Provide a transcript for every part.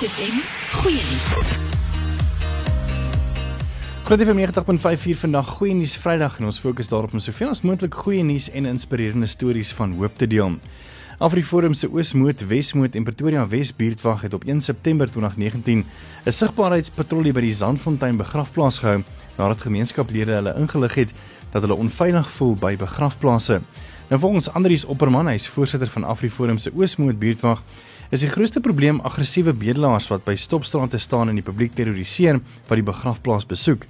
Groot FM goeie nuus. Groot FM 90.54 vandag goeie nuus Vrydag en ons fokus daarop om soveel as moontlik goeie nuus en inspirerende stories van hoop te deel. Afriforum se Oosmoed, Wesmoed en Pretoria Wes buurtwag het op 1 September 2019 'n sigbaarheidspatrollie by die Zandfontein begrafplaas gehou nadat gemeenskaplede hulle ingelig het dat hulle onveilig voel by begrafplase. Nou volgens Andrius Opperman, hy is voorsitter van Afriforum se Oosmoed buurtwag, is die grootste probleem aggressiewe bedelaars wat by stopstrate staan en die publiek terroriseer wat die begrafplaas besoek.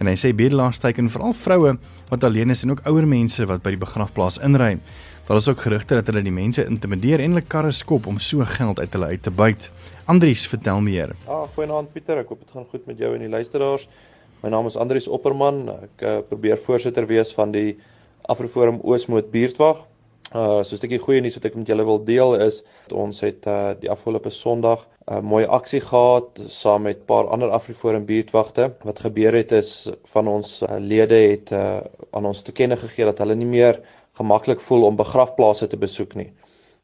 En hy sê bedelaars teiken veral vroue wat alleen is en ook ouer mense wat by die begrafplaas inry. Daar is ook gerugte dat hulle die mense intimideer en hulle karre skop om so geld uit hulle uit te byt. Andries, vertel meer. Ah, goeienaand Pieter, ek hoop dit gaan goed met jou en die luisteraars. My naam is Andries Opperman. Ek uh, probeer voorsitter wees van die Afroforum Oosmoed buurtwag. Uh so 'n stukkie goeie nuus wat ek met julle wil deel is ons het uh die afgelope Sondag 'n uh, mooi aksie gehad saam met 'n paar ander Afriforum buurtwagte. Wat gebeur het is van ons uh, lede het uh aan ons te kenne gegee dat hulle nie meer gemaklik voel om begrafplaase te besoek nie.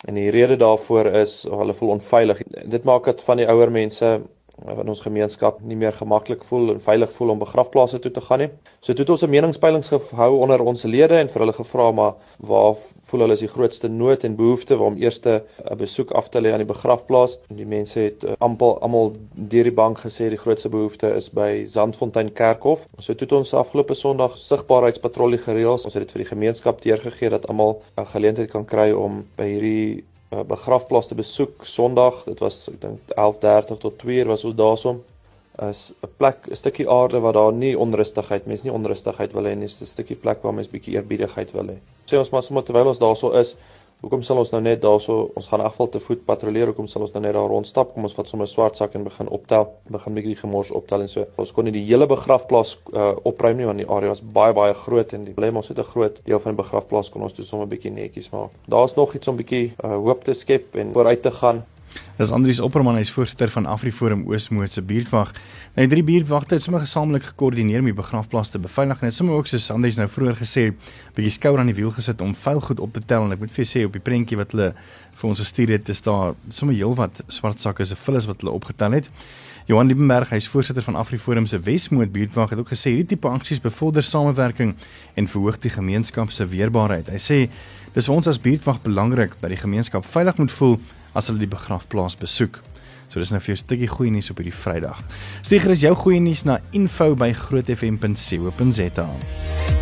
En die rede daarvoor is hulle voel onveilig. Dit maak dit van die ouer mense in ons gemeenskap nie meer gemaklik voel en veilig voel om begrafplaase toe te gaan nie. So toe het ons 'n meningspeilings gehou onder ons lede en vir hulle gevra maar waar voel hulle is die grootste nood en behoefte om eers 'n besoek af te lê aan die begrafplaas. Die mense het uh, amper almal deur die bank gesê die grootste behoefte is by Zandfontein Kerkhof. So toe het ons afgelope Sondag sigbaarheidspatrollie gereël. Ons het dit vir die gemeenskap teergegee dat almal 'n geleentheid kan kry om by hierdie begrafplaas te besoek Sondag. Dit was ek dink 11:30 tot 2:00 was ons daarsom. is 'n plek, 'n stukkie aarde waar daar nie onrustigheid, mense nie onrustigheid wil hê nie. 'n stukkie plek waar mense bietjie eerbiedigheid wil hê. Sê ons maar sommer terwyl ons daarso is, Hoekom sal ons nou net daarso ons gaan afval te voet patrolleer? Hoekom sal ons nou net daar rondstap? Kom ons vat sommer 'n swart sak en begin optel, begin bietjie gemors optel en so. Ons kon nie die hele begrafplaas uh, opruim nie want die area is baie baie groot en die probleem ons het 'n groot deel van die begrafplaas kon ons toe sommer bietjie netjies maak. Daar's nog iets om bietjie uh, hoop te skep en vooruit te gaan. Dis Andrius Opperman, hy is voorsitter van AfriForum Oosmoed se buurtwag. Nou drie buurtwagte het sommer gesamentlik gekoördineer om die begrafplaas te beveilig en het sommer ook soos Andrius nou vroeër gesê, bietjie skouer aan die wiel gesit om vuil goed op te tel en ek moet vir jou sê op die prentjie wat hulle vir ons gestuur het, is daar sommer heelwat swart sakke se vullis wat hulle opgetel het. Johan Liebenberg, hy is voorsitter van AfriForum se Wesmoed buurtwag, het ook gesê hierdie tipe aksies bevorder samewerking en verhoog die gemeenskap se weerbaarheid. Hy sê dis vir ons as buurtwag belangrik dat die gemeenskap veilig moet voel as hulle die begrafplaas besoek. So dis nou vir jou 'n stukkie goeie nuus op hierdie Vrydag. Stuur gerus jou goeie nuus na info@grootfm.co.za.